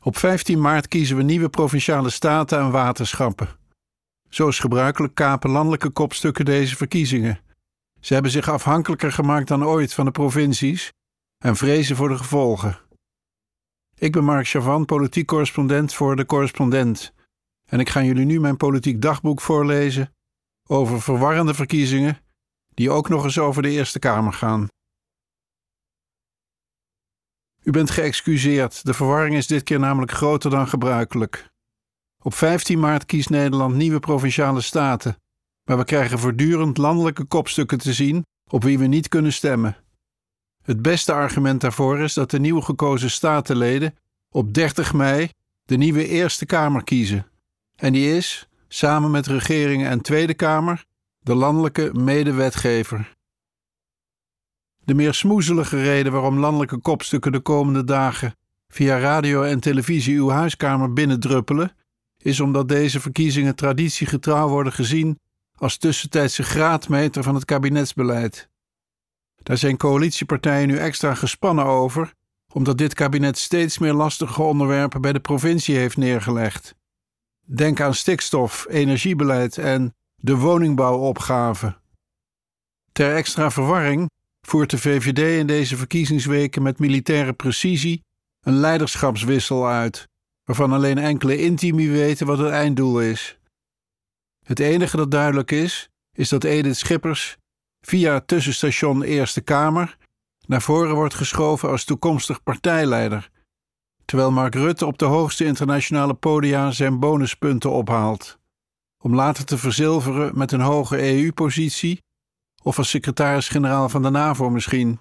Op 15 maart kiezen we nieuwe provinciale staten en waterschappen. Zoals gebruikelijk kapen landelijke kopstukken deze verkiezingen. Ze hebben zich afhankelijker gemaakt dan ooit van de provincies en vrezen voor de gevolgen. Ik ben Mark Chavan, politiek correspondent voor De Correspondent. En ik ga jullie nu mijn politiek dagboek voorlezen over verwarrende verkiezingen die ook nog eens over de Eerste Kamer gaan. U bent geëxcuseerd, de verwarring is dit keer namelijk groter dan gebruikelijk. Op 15 maart kiest Nederland nieuwe provinciale staten, maar we krijgen voortdurend landelijke kopstukken te zien op wie we niet kunnen stemmen. Het beste argument daarvoor is dat de nieuw gekozen statenleden op 30 mei de nieuwe Eerste Kamer kiezen. En die is, samen met regeringen en Tweede Kamer, de landelijke medewetgever. De meer smoezelige reden waarom landelijke kopstukken de komende dagen via radio en televisie uw huiskamer binnendruppelen, is omdat deze verkiezingen traditiegetrouw worden gezien als tussentijdse graadmeter van het kabinetsbeleid. Daar zijn coalitiepartijen nu extra gespannen over, omdat dit kabinet steeds meer lastige onderwerpen bij de provincie heeft neergelegd. Denk aan stikstof, energiebeleid en de woningbouwopgave. Ter extra verwarring voert de VVD in deze verkiezingsweken met militaire precisie een leiderschapswissel uit, waarvan alleen enkele intimi weten wat het einddoel is. Het enige dat duidelijk is, is dat Edith Schippers via het tussenstation Eerste Kamer naar voren wordt geschoven als toekomstig partijleider, terwijl Mark Rutte op de hoogste internationale podia zijn bonuspunten ophaalt, om later te verzilveren met een hoge EU-positie of als secretaris-generaal van de NAVO misschien.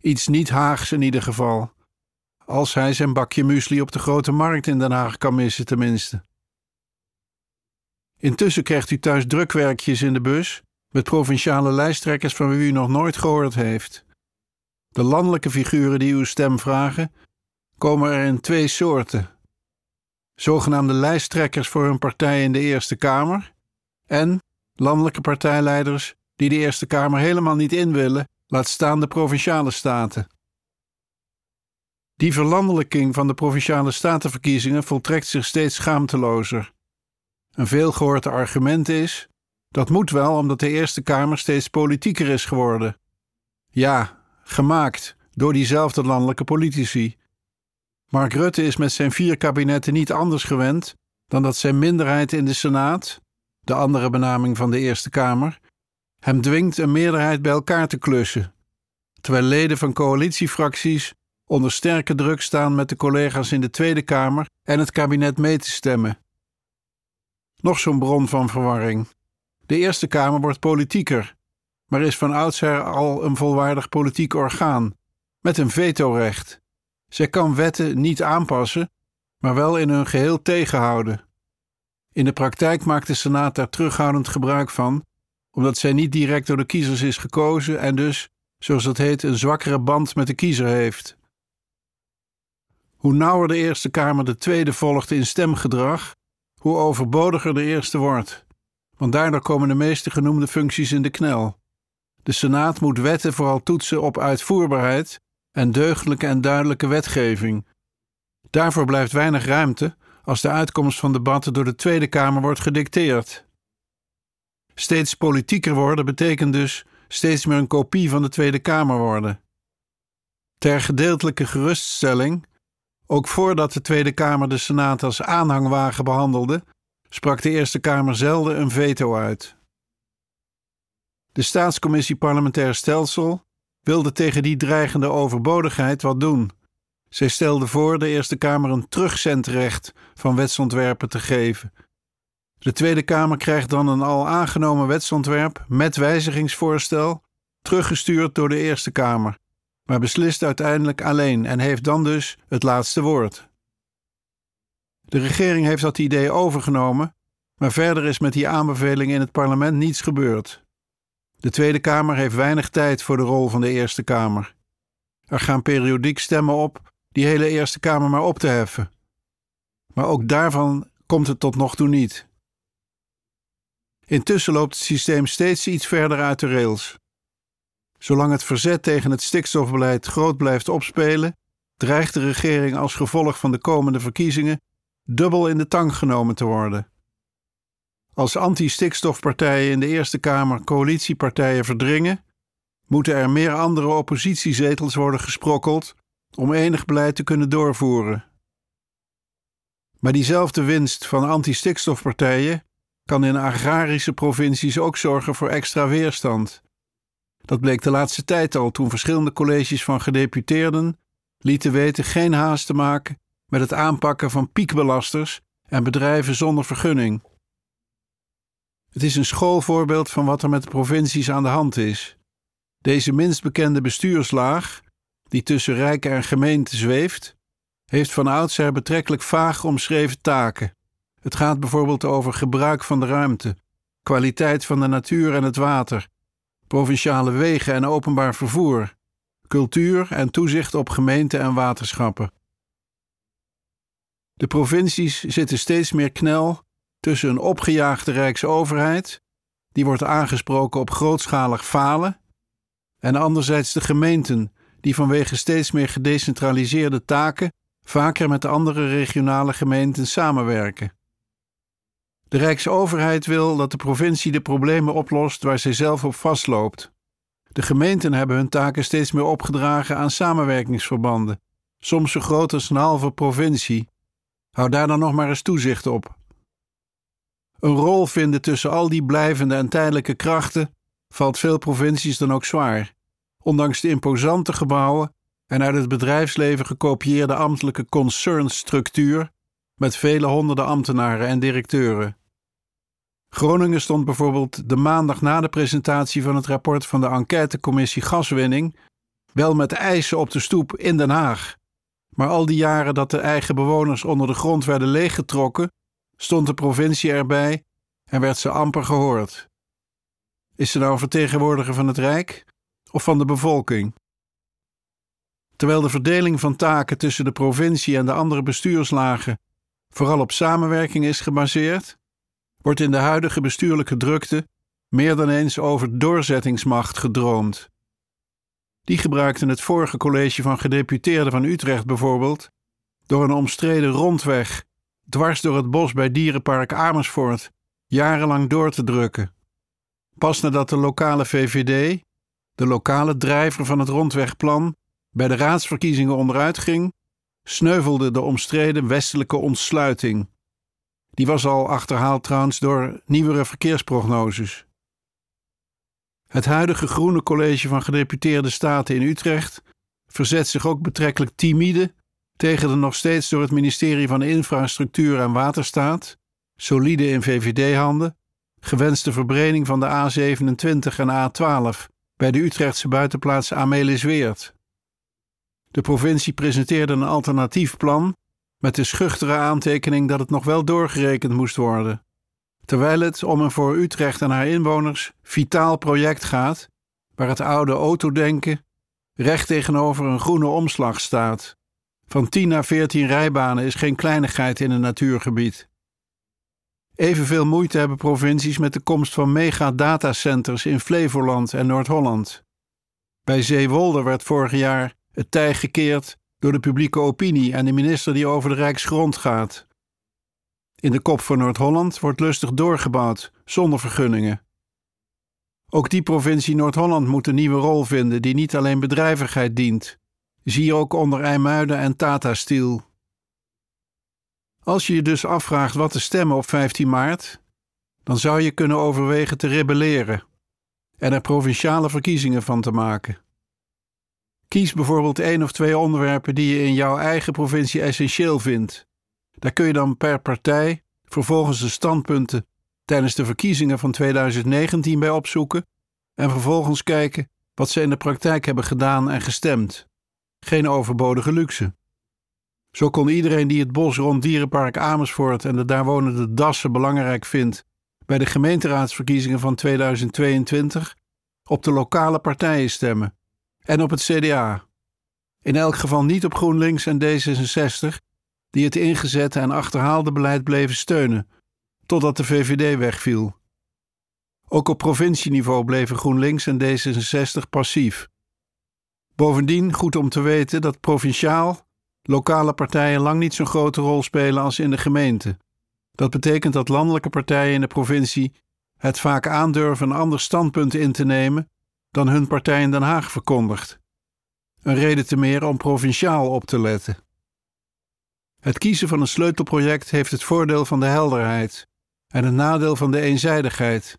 Iets niet Haags in ieder geval. Als hij zijn bakje muesli op de grote markt in Den Haag kan missen, tenminste. Intussen krijgt u thuis drukwerkjes in de bus met provinciale lijsttrekkers van wie u nog nooit gehoord heeft. De landelijke figuren die uw stem vragen, komen er in twee soorten: zogenaamde lijsttrekkers voor hun partij in de Eerste Kamer en landelijke partijleiders die de Eerste Kamer helemaal niet in willen, laat staan de provinciale staten. Die verlandelijking van de provinciale statenverkiezingen voltrekt zich steeds schaamtelozer. Een veelgehoord argument is: dat moet wel omdat de Eerste Kamer steeds politieker is geworden. Ja, gemaakt door diezelfde landelijke politici. Mark Rutte is met zijn vier kabinetten niet anders gewend dan dat zijn minderheid in de Senaat, de andere benaming van de Eerste Kamer, hem dwingt een meerderheid bij elkaar te klussen, terwijl leden van coalitiefracties onder sterke druk staan met de collega's in de Tweede Kamer en het kabinet mee te stemmen. Nog zo'n bron van verwarring. De Eerste Kamer wordt politieker, maar is van oudsher al een volwaardig politiek orgaan, met een vetorecht. Zij kan wetten niet aanpassen, maar wel in hun geheel tegenhouden. In de praktijk maakt de Senaat daar terughoudend gebruik van, omdat zij niet direct door de kiezers is gekozen en dus, zoals dat heet, een zwakkere band met de kiezer heeft. Hoe nauwer de Eerste Kamer de Tweede volgt in stemgedrag, hoe overbodiger de Eerste wordt, want daardoor komen de meeste genoemde functies in de knel. De Senaat moet wetten vooral toetsen op uitvoerbaarheid en deugdelijke en duidelijke wetgeving. Daarvoor blijft weinig ruimte als de uitkomst van debatten door de Tweede Kamer wordt gedicteerd. Steeds politieker worden betekent dus steeds meer een kopie van de Tweede Kamer worden. Ter gedeeltelijke geruststelling, ook voordat de Tweede Kamer de Senaat als aanhangwagen behandelde, sprak de Eerste Kamer zelden een veto uit. De Staatscommissie Parlementair Stelsel wilde tegen die dreigende overbodigheid wat doen. Zij stelde voor de Eerste Kamer een terugzendrecht van wetsontwerpen te geven de Tweede Kamer krijgt dan een al aangenomen wetsontwerp met wijzigingsvoorstel teruggestuurd door de Eerste Kamer, maar beslist uiteindelijk alleen en heeft dan dus het laatste woord. De regering heeft dat idee overgenomen, maar verder is met die aanbeveling in het parlement niets gebeurd. De Tweede Kamer heeft weinig tijd voor de rol van de Eerste Kamer. Er gaan periodiek stemmen op die hele Eerste Kamer maar op te heffen. Maar ook daarvan komt het tot nog toe niet. Intussen loopt het systeem steeds iets verder uit de rails. Zolang het verzet tegen het stikstofbeleid groot blijft opspelen, dreigt de regering als gevolg van de komende verkiezingen dubbel in de tang genomen te worden. Als anti-stikstofpartijen in de Eerste Kamer coalitiepartijen verdringen, moeten er meer andere oppositiezetels worden gesprokkeld om enig beleid te kunnen doorvoeren. Maar diezelfde winst van anti-stikstofpartijen kan in agrarische provincies ook zorgen voor extra weerstand. Dat bleek de laatste tijd al toen verschillende colleges van gedeputeerden lieten weten geen haast te maken met het aanpakken van piekbelasters en bedrijven zonder vergunning. Het is een schoolvoorbeeld van wat er met de provincies aan de hand is. Deze minst bekende bestuurslaag, die tussen rijken en gemeenten zweeft, heeft van oudsher betrekkelijk vaag omschreven taken. Het gaat bijvoorbeeld over gebruik van de ruimte, kwaliteit van de natuur en het water, provinciale wegen en openbaar vervoer, cultuur en toezicht op gemeenten en waterschappen. De provincies zitten steeds meer knel tussen een opgejaagde rijksoverheid, die wordt aangesproken op grootschalig falen, en anderzijds de gemeenten, die vanwege steeds meer gedecentraliseerde taken vaker met andere regionale gemeenten samenwerken. De Rijksoverheid wil dat de provincie de problemen oplost waar zij zelf op vastloopt. De gemeenten hebben hun taken steeds meer opgedragen aan samenwerkingsverbanden, soms zo groot als een halve provincie. Hou daar dan nog maar eens toezicht op. Een rol vinden tussen al die blijvende en tijdelijke krachten valt veel provincies dan ook zwaar, ondanks de imposante gebouwen en uit het bedrijfsleven gekopieerde ambtelijke concernstructuur met vele honderden ambtenaren en directeuren. Groningen stond bijvoorbeeld de maandag na de presentatie van het rapport van de enquêtecommissie gaswinning wel met eisen op de stoep in Den Haag. Maar al die jaren dat de eigen bewoners onder de grond werden leeggetrokken, stond de provincie erbij en werd ze amper gehoord. Is ze nou vertegenwoordiger van het Rijk of van de bevolking? Terwijl de verdeling van taken tussen de provincie en de andere bestuurslagen vooral op samenwerking is gebaseerd, wordt in de huidige bestuurlijke drukte meer dan eens over doorzettingsmacht gedroomd. Die gebruikte het vorige college van gedeputeerden van Utrecht bijvoorbeeld door een omstreden rondweg dwars door het bos bij Dierenpark Amersfoort jarenlang door te drukken. Pas nadat de lokale VVD, de lokale drijver van het rondwegplan, bij de raadsverkiezingen onderuit ging, sneuvelde de omstreden westelijke ontsluiting. Die was al achterhaald trouwens door nieuwere verkeersprognoses. Het huidige Groene College van Gedeputeerde Staten in Utrecht verzet zich ook betrekkelijk timide tegen de nog steeds door het ministerie van Infrastructuur en Waterstaat, solide in VVD-handen, gewenste verbreding van de A27 en A12 bij de Utrechtse buitenplaats Amelisweert. De provincie presenteerde een alternatief plan met de schuchtere aantekening dat het nog wel doorgerekend moest worden. Terwijl het om een voor Utrecht en haar inwoners vitaal project gaat, waar het oude autodenken recht tegenover een groene omslag staat. Van 10 naar 14 rijbanen is geen kleinigheid in een natuurgebied. Evenveel moeite hebben provincies met de komst van megadatacenters in Flevoland en Noord-Holland. Bij Zeewolde werd vorig jaar het tij gekeerd door de publieke opinie en de minister die over de Rijksgrond gaat. In de kop van Noord-Holland wordt lustig doorgebouwd, zonder vergunningen. Ook die provincie Noord-Holland moet een nieuwe rol vinden die niet alleen bedrijvigheid dient. Zie ook onder IJmuiden en Tata Steel. Als je je dus afvraagt wat te stemmen op 15 maart, dan zou je kunnen overwegen te rebelleren en er provinciale verkiezingen van te maken. Kies bijvoorbeeld één of twee onderwerpen die je in jouw eigen provincie essentieel vindt. Daar kun je dan per partij vervolgens de standpunten tijdens de verkiezingen van 2019 bij opzoeken en vervolgens kijken wat ze in de praktijk hebben gedaan en gestemd. Geen overbodige luxe. Zo kon iedereen die het bos rond Dierenpark Amersfoort en de daar wonende dassen belangrijk vindt bij de gemeenteraadsverkiezingen van 2022 op de lokale partijen stemmen en op het CDA. In elk geval niet op GroenLinks en D66, die het ingezette en achterhaalde beleid bleven steunen, totdat de VVD wegviel. Ook op provincieniveau bleven GroenLinks en D66 passief. Bovendien goed om te weten dat provinciaal lokale partijen lang niet zo'n grote rol spelen als in de gemeente. Dat betekent dat landelijke partijen in de provincie het vaak aandurven een ander standpunt in te nemen dan hun partij in Den Haag verkondigt. Een reden te meer om provinciaal op te letten. Het kiezen van een sleutelproject heeft het voordeel van de helderheid en het nadeel van de eenzijdigheid,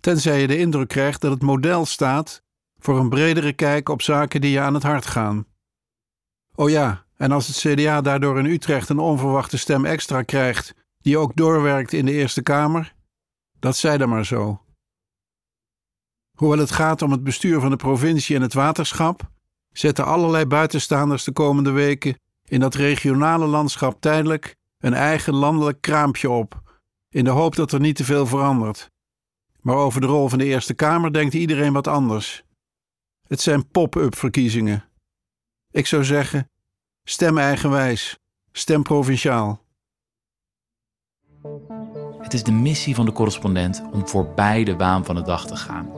tenzij je de indruk krijgt dat het model staat voor een bredere kijk op zaken die je aan het hart gaan. Oh ja, en als het CDA daardoor in Utrecht een onverwachte stem extra krijgt, die ook doorwerkt in de Eerste Kamer, dat zij dan maar zo. Hoewel het gaat om het bestuur van de provincie en het waterschap, zetten allerlei buitenstaanders de komende weken in dat regionale landschap tijdelijk een eigen landelijk kraampje op, in de hoop dat er niet te veel verandert. Maar over de rol van de Eerste Kamer denkt iedereen wat anders. Het zijn pop-up verkiezingen. Ik zou zeggen: stem eigenwijs, stem provinciaal. Het is de missie van de correspondent om voorbij de waan van de dag te gaan.